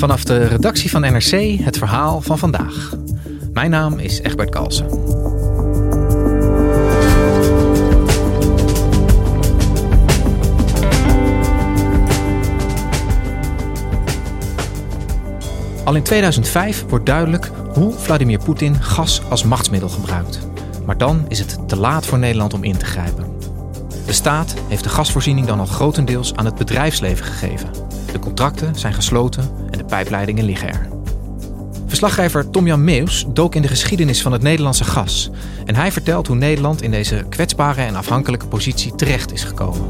Vanaf de redactie van NRC het verhaal van vandaag. Mijn naam is Egbert Kalsen. Al in 2005 wordt duidelijk hoe Vladimir Poetin gas als machtsmiddel gebruikt. Maar dan is het te laat voor Nederland om in te grijpen. De staat heeft de gasvoorziening dan al grotendeels aan het bedrijfsleven gegeven. De contracten zijn gesloten pijpleidingen liggen er. Verslaggever Tom-Jan Meus dook in de geschiedenis van het Nederlandse gas. En hij vertelt hoe Nederland in deze kwetsbare en afhankelijke positie terecht is gekomen.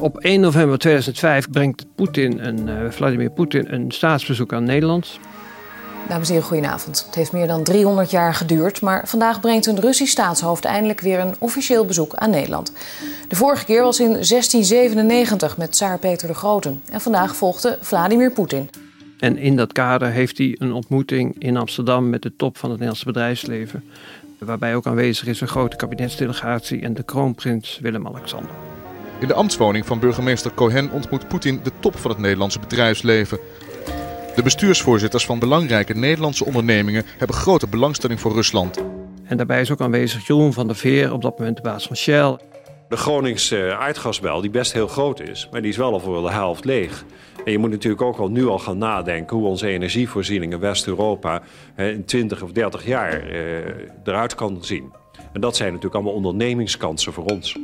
Op 1 november 2005 brengt Poetin een, uh, Vladimir Poetin een staatsbezoek aan Nederland. Dames en heren, goedenavond. Het heeft meer dan 300 jaar geduurd, maar vandaag brengt een Russisch staatshoofd eindelijk weer een officieel bezoek aan Nederland. De vorige keer was in 1697 met tsaar Peter de Grote en vandaag volgde Vladimir Poetin. En in dat kader heeft hij een ontmoeting in Amsterdam met de top van het Nederlandse bedrijfsleven, waarbij ook aanwezig is een grote kabinetsdelegatie en de kroonprins Willem-Alexander. In de ambtswoning van burgemeester Cohen ontmoet Poetin de top van het Nederlandse bedrijfsleven. De bestuursvoorzitters van belangrijke Nederlandse ondernemingen hebben grote belangstelling voor Rusland. En daarbij is ook aanwezig Jeroen van der Veer, op dat moment de baas van Shell. De Groningse aardgasbel, die best heel groot is, maar die is wel al voor de helft leeg. En je moet natuurlijk ook al nu al gaan nadenken hoe onze energievoorziening in West-Europa in 20 of 30 jaar eh, eruit kan zien. En dat zijn natuurlijk allemaal ondernemingskansen voor ons.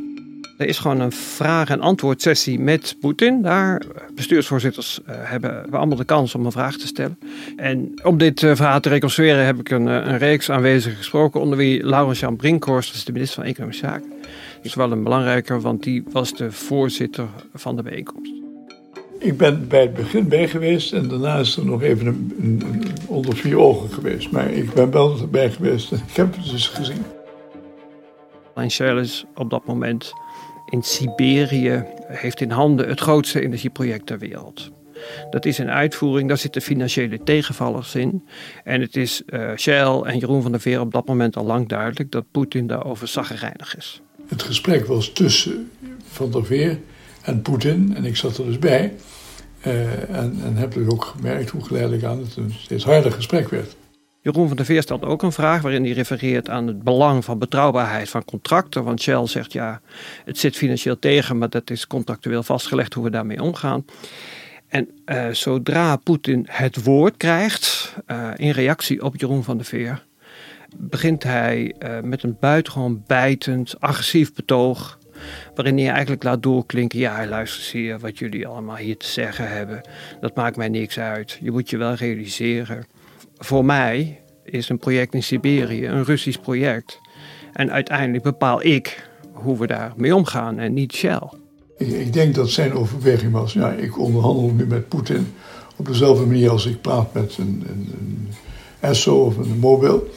Er is gewoon een vraag- en antwoord sessie met Poetin. Daar bestuursvoorzitters uh, hebben we allemaal de kans om een vraag te stellen. En om dit uh, verhaal te reconstrueren heb ik een, een reeks aanwezigen gesproken. Onder wie Laurens-Jan Brinkhorst, dat is de minister van Economische Zaken. Dat is wel een belangrijker, want die was de voorzitter van de bijeenkomst. Ik ben bij het begin bij geweest en daarna is er nog even een, onder vier ogen geweest. Maar ik ben wel erbij geweest en ik heb het dus gezien. Shell is op dat moment in Siberië heeft in handen het grootste energieproject ter wereld. Dat is een uitvoering, daar zitten financiële tegenvallers in. En het is uh, Shell en Jeroen van der Veer op dat moment al lang duidelijk dat Poetin daarover zaggerijnig is. Het gesprek was tussen Van der Veer en Poetin en ik zat er dus bij. Uh, en, en heb dus ook gemerkt hoe geleidelijk aan het een steeds harder gesprek werd. Jeroen van der Veer stelt ook een vraag waarin hij refereert aan het belang van betrouwbaarheid van contracten. Want Shell zegt ja, het zit financieel tegen, maar dat is contractueel vastgelegd hoe we daarmee omgaan. En uh, zodra Poetin het woord krijgt, uh, in reactie op Jeroen van der Veer, begint hij uh, met een buitengewoon bijtend, agressief betoog. Waarin hij eigenlijk laat doorklinken: ja, luister hier, wat jullie allemaal hier te zeggen hebben. Dat maakt mij niks uit. Je moet je wel realiseren voor mij is een project in Siberië een Russisch project. En uiteindelijk bepaal ik hoe we daarmee omgaan en niet Shell. Ik, ik denk dat zijn overweging was, ja, ik onderhandel nu met Poetin op dezelfde manier als ik praat met een, een, een Esso of een Mobil.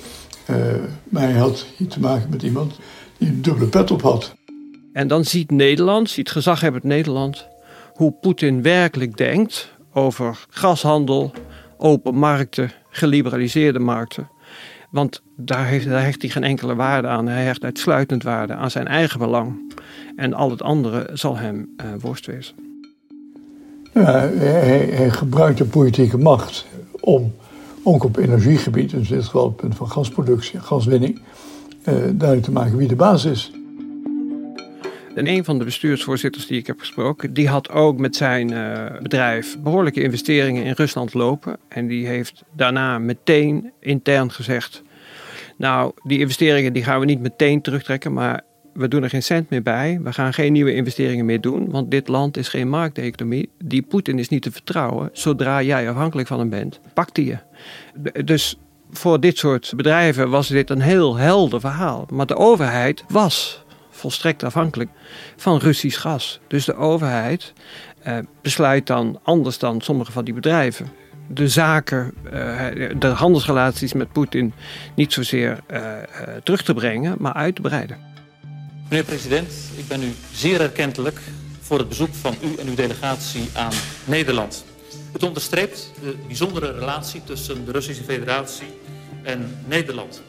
Uh, maar hij had hier te maken met iemand die een dubbele pet op had. En dan ziet Nederland, ziet gezaghebbend Nederland, hoe Poetin werkelijk denkt over gashandel, open markten, geliberaliseerde markten. Want daar, heeft, hecht hij geen enkele waarde aan. Hij hecht uitsluitend waarde aan zijn eigen belang. En al het andere zal hem uh, worst wezen. Ja, hij, gebruikt de politieke macht om ook op energiegebied, dus in dit geval het punt van gasproductie gaswinning, uh, duidelijk te maken wie de baas is. En een van de bestuursvoorzitters die ik heb gesproken, die had ook met zijn uh, bedrijf behoorlijke investeringen in Rusland lopen. En die heeft daarna meteen intern gezegd: Nou, die investeringen die gaan we niet meteen terugtrekken, maar we doen er geen cent meer bij. We gaan geen nieuwe investeringen meer doen, want dit land is geen markteconomie. Die Poetin is niet te vertrouwen. Zodra jij afhankelijk van hem bent, pakt hij je. Dus voor dit soort bedrijven was dit een heel helder verhaal. Maar de overheid was volstrekt afhankelijk van Russisch gas. Dus de overheid eh, besluit dan anders dan sommige van die bedrijven. De zaken, eh, de handelsrelaties met Poetin niet zozeer eh, terug te brengen, maar uit te breiden. Meneer president, ik ben u zeer erkentelijk voor het bezoek van u en uw delegatie aan Nederland. Het onderstreept de bijzondere relatie tussen de Russische Federatie en Nederland.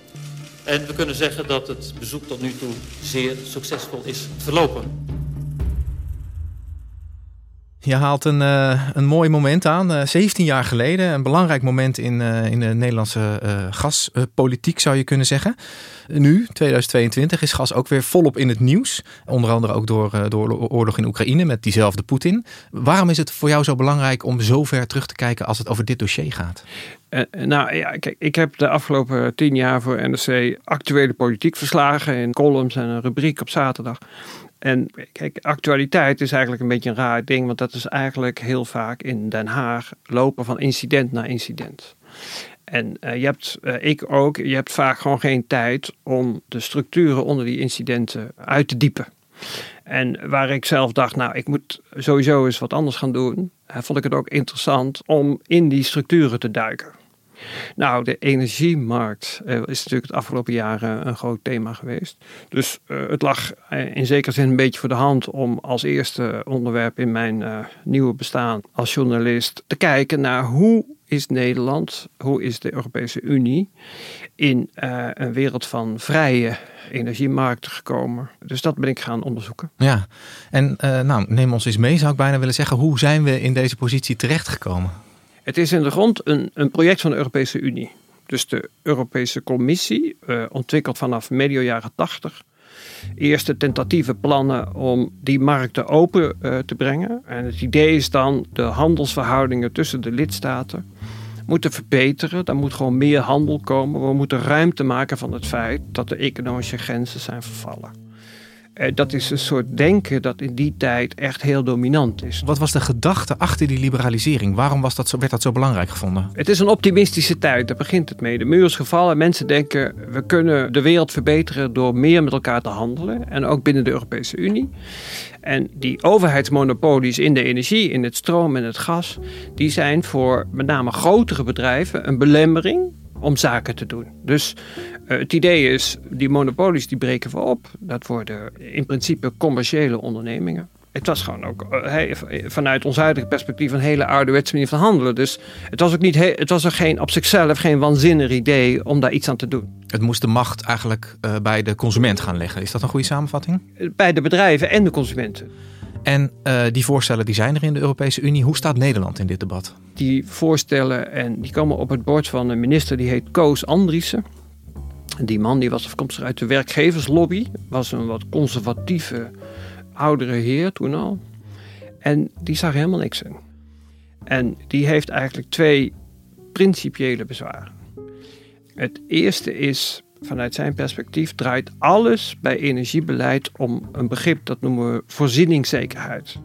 En we kunnen zeggen dat het bezoek tot nu toe zeer succesvol is verlopen. Je haalt een, uh, een mooi moment aan. Uh, 17 jaar geleden, een belangrijk moment in, uh, in de Nederlandse gaspolitiek zou je kunnen zeggen. Nu, 2022, is gas ook weer volop in het nieuws. Onder andere ook door, door oorlog in Oekraïne met diezelfde Poetin. Waarom is het voor jou zo belangrijk om zo ver terug te kijken als het over dit dossier gaat? nou ja, kijk, ik heb de afgelopen tien jaar voor NRC actuele politiek verslagen in columns en een rubriek op zaterdag. En kijk, actualiteit is eigenlijk een beetje een raar ding, want dat is eigenlijk heel vaak in Den Haag lopen van incident naar incident. En uh, je hebt, uh, ik ook, je hebt vaak gewoon geen tijd om de structuren onder die incidenten uit te diepen. En waar ik zelf dacht, nou, ik moet sowieso eens wat anders gaan doen, uh, vond ik het ook interessant om in die structuren te duiken. Nou, de energiemarkt uh, is natuurlijk het afgelopen jaren een groot thema geweest. Dus uh, het lag uh, in zekere zin een beetje voor de hand om als eerste onderwerp in mijn nieuwe bestaan als journalist te kijken naar hoe is Nederland, hoe is de Europese Unie in een wereld van vrije energiemarkten gekomen. Dus dat ben ik gaan onderzoeken. Ja, en nou, neem ons eens mee, zou ik bijna willen zeggen. Hoe zijn we in deze positie terechtgekomen? Het is in de grond een, een project van de Europese Unie. Dus de Europese Commissie uh, ontwikkelt vanaf medio jaren 80 eerste tentatieve plannen om die markten open uh, te brengen. En het idee is dan de handelsverhoudingen tussen de lidstaten moeten verbeteren. Er moet gewoon meer handel komen. We moeten ruimte maken van het feit dat de economische grenzen zijn vervallen. Eh, dat is een soort denken dat in die tijd echt heel dominant is. Wat was de gedachte achter die liberalisering? Waarom was dat zo, werd dat zo belangrijk gevonden? Het is een optimistische tijd, daar begint het mee. De muur is gevallen. Mensen denken we kunnen de wereld verbeteren door meer met elkaar te handelen. En ook binnen de Europese Unie. En die overheidsmonopolies in de energie, in het stroom en het gas, die zijn voor met name grotere bedrijven een belemmering om zaken te doen. Dus uh, het idee is, die monopolies die breken we op. Dat worden in principe commerciële ondernemingen. Het was gewoon ook uh, vanuit ons huidige perspectief een hele ouderwetse manier van handelen. Dus het was ook niet, het was er geen op zichzelf geen waanzinnig idee om daar iets aan te doen. Het moest de macht eigenlijk uh, bij de consument gaan leggen. Is dat een goede samenvatting? Bij de bedrijven en de consumenten. En uh, die voorstellen die zijn er in de Europese Unie. Hoe staat Nederland in dit debat? Die voorstellen en die komen op het bord van een minister die heet Koos Andriessen. Die man die was afkomstig uit de werkgeverslobby. Was een wat conservatieve oudere heer toen al. En die zag helemaal niks in. En die heeft eigenlijk twee principiële bezwaren. Het eerste is vanuit zijn perspectief draait alles bij energiebeleid om een begrip dat noemen we voorzieningszekerheid.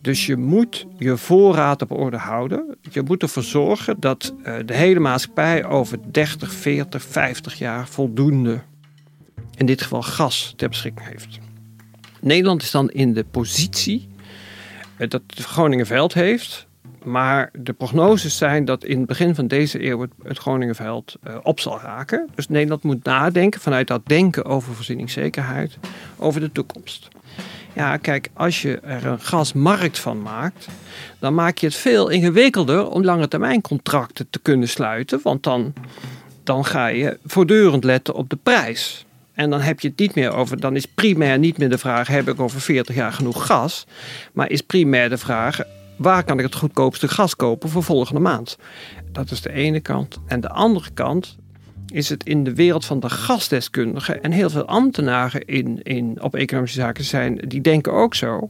Dus je moet je voorraad op orde houden. Je moet ervoor zorgen dat uh, de hele maatschappij over 30, 40, 50 jaar voldoende, in dit geval gas, ter beschikking heeft. Nederland is dan in de positie uh, dat Groningen veld heeft maar de prognoses zijn dat in het begin van deze eeuw het, Groningenveld uh, op zal raken. Dus Nederland moet nadenken vanuit dat denken over voorzieningszekerheid, over de toekomst. Ja, kijk, als je er een gasmarkt van maakt, dan maak je het veel ingewikkelder om lange termijn contracten te kunnen sluiten. Want dan, dan ga je voortdurend letten op de prijs. En dan heb je het niet meer over, dan is primair niet meer de vraag: heb ik over 40 jaar genoeg gas? Maar is primair de vraag: waar kan ik het goedkoopste gas kopen voor volgende maand? Dat is de ene kant. En de andere kant is het in de wereld van de gasdeskundigen en heel veel ambtenaren in, in, op economische zaken zijn, die denken ook zo.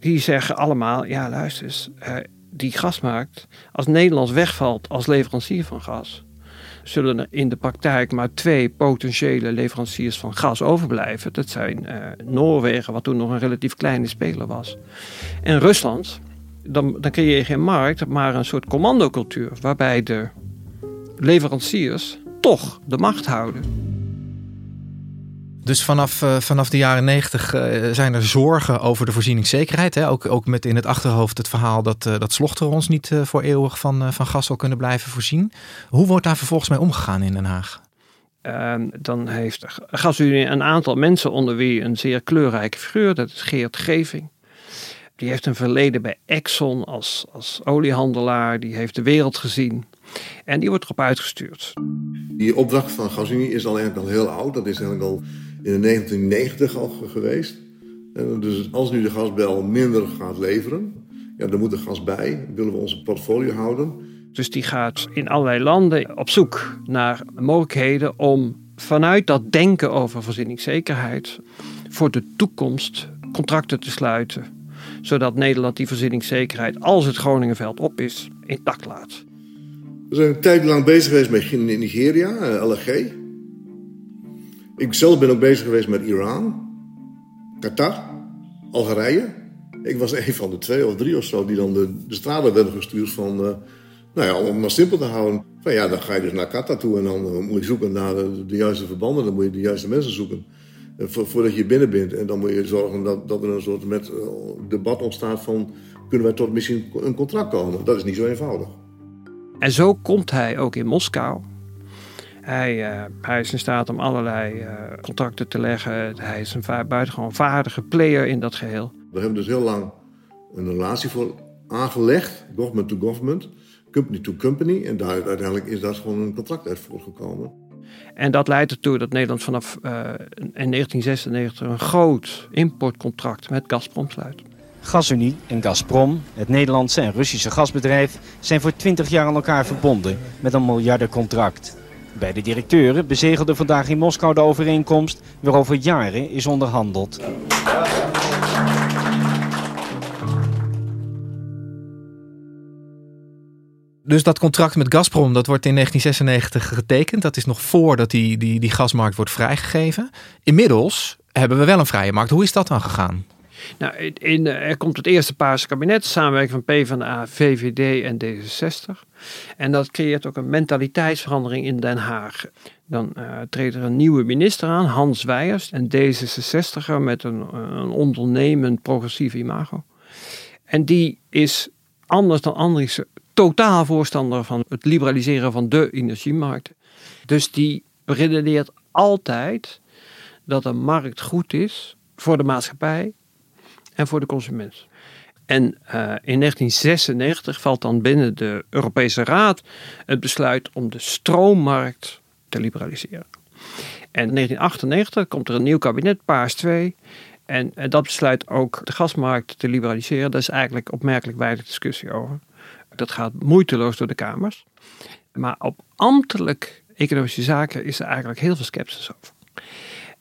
Die zeggen allemaal, ja luister eens, uh, die gasmarkt, als Nederland wegvalt als leverancier van gas, zullen er in de praktijk maar twee potentiële leveranciers van gas overblijven. Dat zijn uh, Noorwegen, wat toen nog een relatief kleine speler was, en Rusland dan, dan creëer je geen markt, maar een soort commandocultuur. Waarbij de leveranciers toch de macht houden. Dus vanaf, uh, vanaf de jaren negentig uh, zijn er zorgen over de voorzieningszekerheid. Hè? Ook, ook met in het achterhoofd het verhaal dat, uh, dat ons niet voor eeuwig van, van gas zal kunnen blijven voorzien. Hoe wordt daar vervolgens mee omgegaan in Den Haag? Ehm, dan heeft GasUnie een aantal mensen onder wie een zeer kleurrijke figuur. Dat is Geert Geving. Die heeft een verleden bij Exxon als, als oliehandelaar. Die heeft de wereld gezien. En die wordt erop uitgestuurd. Die opdracht van GasUnie is al eigenlijk al heel oud. Dat is eigenlijk al in 1990 al geweest. dus als nu de gasbel minder gaat leveren, ja, dan moet er gas bij. Willen we onze portfolio houden. Dus die gaat in allerlei landen op zoek naar mogelijkheden om vanuit dat denken over voorzieningszekerheid voor de toekomst contracten te sluiten. Zodat Nederland die voorzieningszekerheid, als het Groningenveld op is, intact laat. We zijn een tijd lang bezig geweest met Nigeria, eh, LNG. Ik zelf ben ook bezig geweest met Iran, Qatar, Algerije. Ik was een van de twee of drie of zo die dan de, de straten werden gestuurd van... Uh, nou ja, om het maar simpel te houden. Van ja, dan ga je dus naar Qatar toe en dan uh, moet je zoeken naar de, de, juiste verbanden. Dan moet je de juiste mensen zoeken. Uh, voordat je binnen bent. En dan moet je zorgen dat, dat er een soort met, debat ontstaat van... kunnen wij tot misschien een contract komen? Dat is niet zo eenvoudig. En zo komt hij ook in Moskou. Hij, uh, hij is in staat om allerlei uh, contracten te leggen. Hij is een buitengewoon vaardige player in dat geheel. We hebben dus heel lang een relatie voor aangelegd, government to government, company to company. En daar, uiteindelijk is daar gewoon een contract uit voortgekomen. En dat leidt ertoe dat Nederland vanaf uh, in 1996 een groot importcontract met Gazprom sluit. GasUnie en Gazprom, het Nederlandse en Russische gasbedrijf, zijn voor 20 jaar aan elkaar verbonden met een miljardencontract. Beide directeuren bezegelden vandaag in Moskou de overeenkomst waarover jaren is onderhandeld. Dus dat contract met Gazprom, dat wordt in 1996 getekend. Dat is nog voordat die, die, die gasmarkt wordt vrijgegeven. Inmiddels hebben we wel een vrije markt. Hoe is dat dan gegaan? Nou, in, er komt het eerste Paarse kabinet, samenwerking van PvdA, VVD en D66. En dat creëert ook een mentaliteitsverandering in Den Haag. Dan uh, treedt er een nieuwe minister aan, Hans Weijers, een D66er met een, een ondernemend progressief imago. En die is anders dan Andries totaal voorstander van het liberaliseren van de energiemarkten. Dus die redeneert altijd dat een markt goed is voor de maatschappij en voor de consument. En uh, in 1996 valt dan binnen de Europese Raad het besluit om de stroommarkt te liberaliseren. En in 1998 komt er een nieuw kabinet, Paars 2. En, en dat besluit ook de gasmarkt te liberaliseren. Daar is eigenlijk opmerkelijk weinig discussie over. Dat gaat moeiteloos door de Kamers. Maar op ambtelijk economische zaken is er eigenlijk heel veel sceptisch over.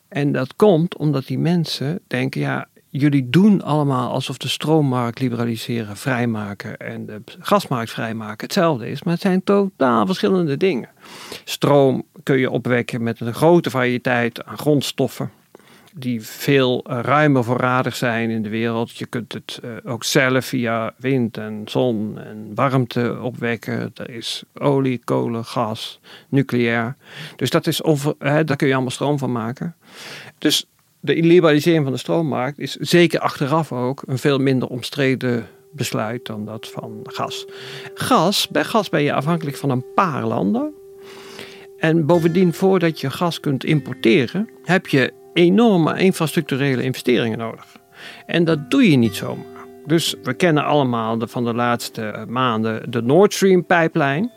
En dat komt omdat die mensen denken, ja, jullie doen allemaal alsof de stroommarkt liberaliseren, vrijmaken en de gasmarkt vrijmaken hetzelfde is. Maar het zijn totaal verschillende dingen. Stroom kun je opwekken met een grote variëteit aan grondstoffen. Die veel ruimer voorradig zijn in de wereld. Je kunt het eh, ook zelf via wind en zon en warmte opwekken. Er is olie, kolen, gas, nucleair. Dus dat is hè, daar kun je allemaal stroom van maken. Dus de liberalisering van de stroommarkt is zeker achteraf ook een veel minder omstreden besluit dan dat van gas. Gas, bij gas ben je afhankelijk van een paar landen. En bovendien, voordat je gas kunt importeren, heb je enorme infrastructurele investeringen nodig. En dat doe je niet zomaar. Dus we kennen allemaal de, van de laatste maanden de Nord Stream pijplijn.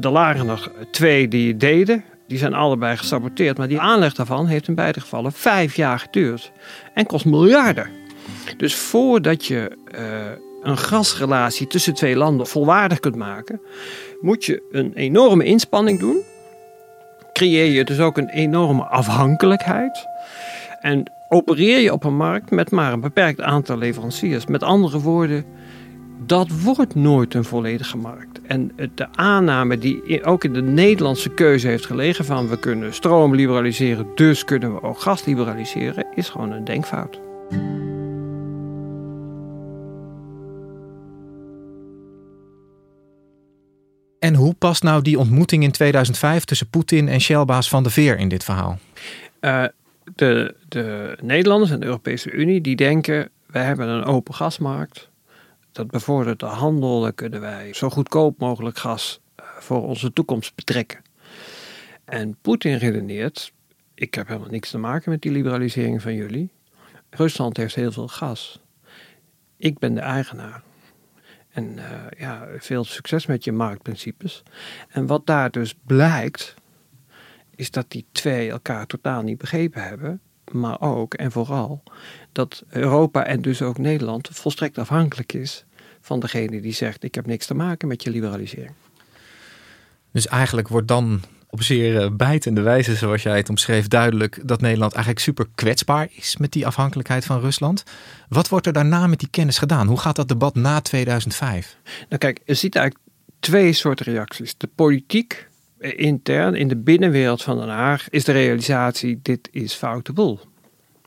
Er lagen nog twee die deden. Die zijn allebei gesaboteerd. Maar die aanleg daarvan heeft in beide gevallen vijf jaar geduurd. En kost miljarden. Dus voordat je uh, een gasrelatie tussen twee landen volwaardig kunt maken, moet je een enorme inspanning doen. Creëer je dus ook een enorme afhankelijkheid. En opereer je op een markt met maar een beperkt aantal leveranciers. Met andere woorden, dat wordt nooit een volledige markt. En de aanname die ook in de Nederlandse keuze heeft gelegen van we kunnen stroom liberaliseren, dus kunnen we ook gas liberaliseren, is gewoon een denkfout. En hoe past nou die ontmoeting in 2005 tussen Poetin en Shellbaas Van de Veer in dit verhaal? Uh, de, de Nederlanders en de Europese Unie die denken, wij hebben een open gasmarkt. Dat bevordert de handel, dan kunnen wij zo goedkoop mogelijk gas eh, voor onze toekomst betrekken. En Poetin redeneert, ik heb helemaal niks te maken met die liberalisering van jullie. Rusland heeft heel veel gas. Ik ben de eigenaar. En uh, ja, veel succes met je marktprincipes. En wat daar dus blijkt, is dat die twee elkaar totaal niet begrepen hebben. Maar ook en vooral dat Europa en dus ook Nederland volstrekt afhankelijk is van degene die zegt: Ik heb niks te maken met je liberalisering. Dus eigenlijk wordt dan op zeer eh, bijtende wijze, zoals jij het omschreef, duidelijk dat Nederland eigenlijk super kwetsbaar is met die afhankelijkheid van Rusland. Wat wordt er daarna met die kennis gedaan? Hoe gaat dat debat na 2005? Nou kijk, je ziet eigenlijk twee soorten reacties. De politiek eh, intern in de binnenwereld van Den Haag is de realisatie: dit is foute.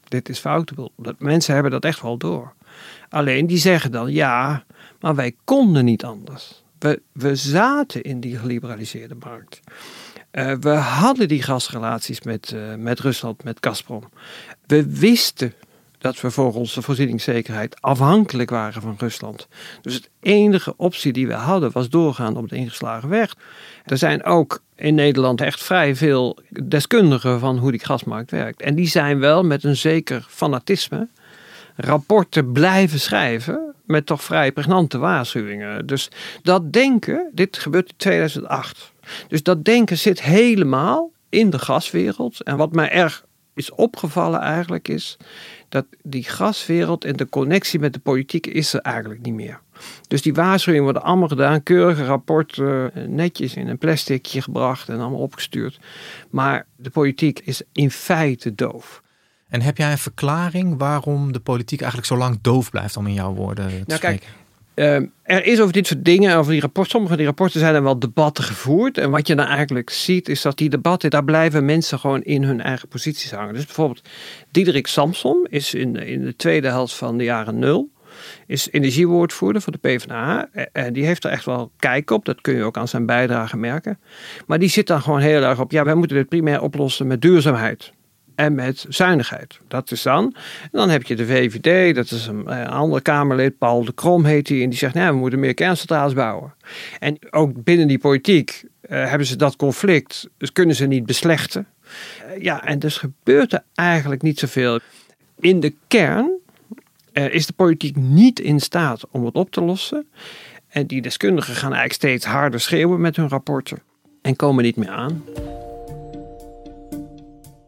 Dit is foute. Dat, mensen hebben dat echt wel door. Alleen die zeggen dan ja, maar wij konden niet anders. We, we zaten in die geliberaliseerde markt. Uh, we hadden die gasrelaties met, uh, met Rusland, met Gazprom. We wisten dat we voor onze voorzieningszekerheid afhankelijk waren van Rusland. Dus de enige optie die we hadden was doorgaan op de ingeslagen weg. Er zijn ook in Nederland echt vrij veel deskundigen van hoe die gasmarkt werkt. En die zijn wel met een zeker fanatisme rapporten blijven schrijven met toch vrij pregnante waarschuwingen. Dus dat denken, dit gebeurt in 2008. Dus dat denken zit helemaal in de gaswereld. En wat mij erg is opgevallen eigenlijk is dat die gaswereld en de connectie met de politiek is er eigenlijk niet meer. Dus die waarschuwingen worden allemaal gedaan, keurige rapporten, netjes in een plasticje gebracht en allemaal opgestuurd. Maar de politiek is in feite doof. En heb jij een verklaring waarom de politiek eigenlijk zo lang doof blijft, om in jouw woorden te nou, spreken? Kijk, Ehm, er is over dit soort dingen, over die rapporten, sommige die rapporten zijn er wel debatten gevoerd. En wat je dan eigenlijk ziet, is dat die debatten, daar blijven mensen gewoon in hun eigen posities hangen. Dus bijvoorbeeld Diederik Samson is in, in de tweede helft van de jaren nul, is energiewoordvoerder voor de PvdA. En die heeft er echt wel kijk op, dat kun je ook aan zijn bijdrage merken. Maar die zit dan gewoon heel erg op, ja, wij moeten dit primair oplossen met duurzaamheid en met zuinigheid. Dat is dan. En dan heb je de VVD, dat is een, een andere Kamerlid, Paul de Krom heet hij, en die zegt, nou, we moeten meer kerncentrales bouwen. En ook binnen die politiek uh, hebben ze dat conflict, dus kunnen ze niet beslechten. Uh, ja, en dus gebeurt er eigenlijk niet zoveel. In de kern is de politiek niet in staat om het op te lossen. En die deskundigen gaan eigenlijk steeds harder schreeuwen met hun rapporten en komen niet meer aan.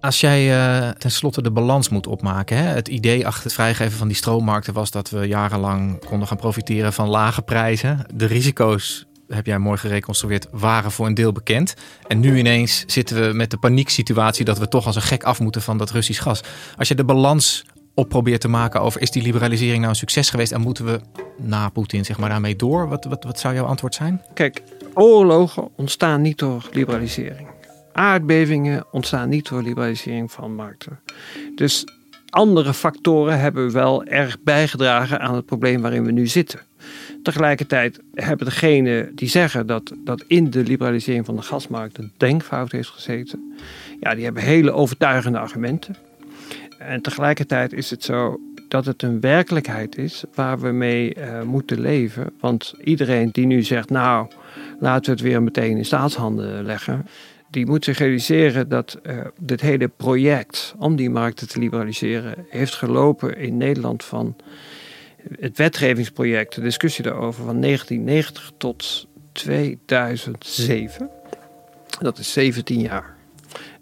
Als jij uh, tenslotte de balans moet opmaken. Hè? Het idee achter het vrijgeven van die stroommarkten was dat we jarenlang konden gaan profiteren van lage prijzen. De risico's, heb jij mooi gereconstrueerd, waren voor een deel bekend. En nu ineens zitten we met de panieksituatie dat we toch als een gek af moeten van dat Russisch gas. Als je de balans op probeert te maken over is die liberalisering nou een succes geweest en moeten we na Poetin zeg maar daarmee door? Wat, wat, wat zou jouw antwoord zijn? Kijk, oorlogen ontstaan niet door liberalisering aardbevingen ontstaan niet door liberalisering van markten. Dus andere factoren hebben wel erg bijgedragen aan het probleem waarin we nu zitten. Tegelijkertijd hebben degenen die zeggen dat, dat in de liberalisering van de gasmarkt een denkfout heeft gezeten, ja, die hebben hele overtuigende argumenten. En tegelijkertijd is het zo dat het een werkelijkheid is waar we mee uh, moeten leven. Want iedereen die nu zegt, nou, laten we het weer meteen in staatshanden leggen die moet zich realiseren dat uh, dit hele project om die markten te liberaliseren heeft gelopen in Nederland van het wetgevingsproject, de discussie daarover van 1990 tot 2007. Dat is 17 jaar.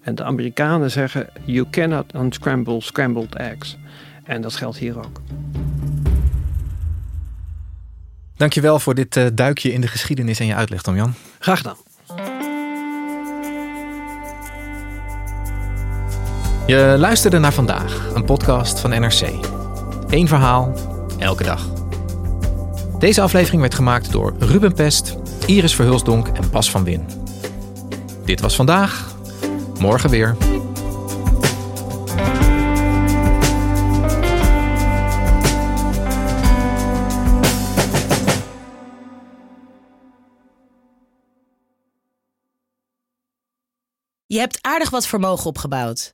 En de Amerikanen zeggen: You cannot unscramble scrambled eggs. En dat geldt hier ook. Dankjewel voor dit uh, duikje in de geschiedenis en je uitleg, Tom Jan. Graag gedaan. Je luisterde naar vandaag, een podcast van NRC. Eén verhaal, elke dag. Deze aflevering werd gemaakt door Ruben Pest, Iris Verhulsdonk en Bas van Win. Dit was vandaag, morgen weer. Je hebt aardig wat vermogen opgebouwd.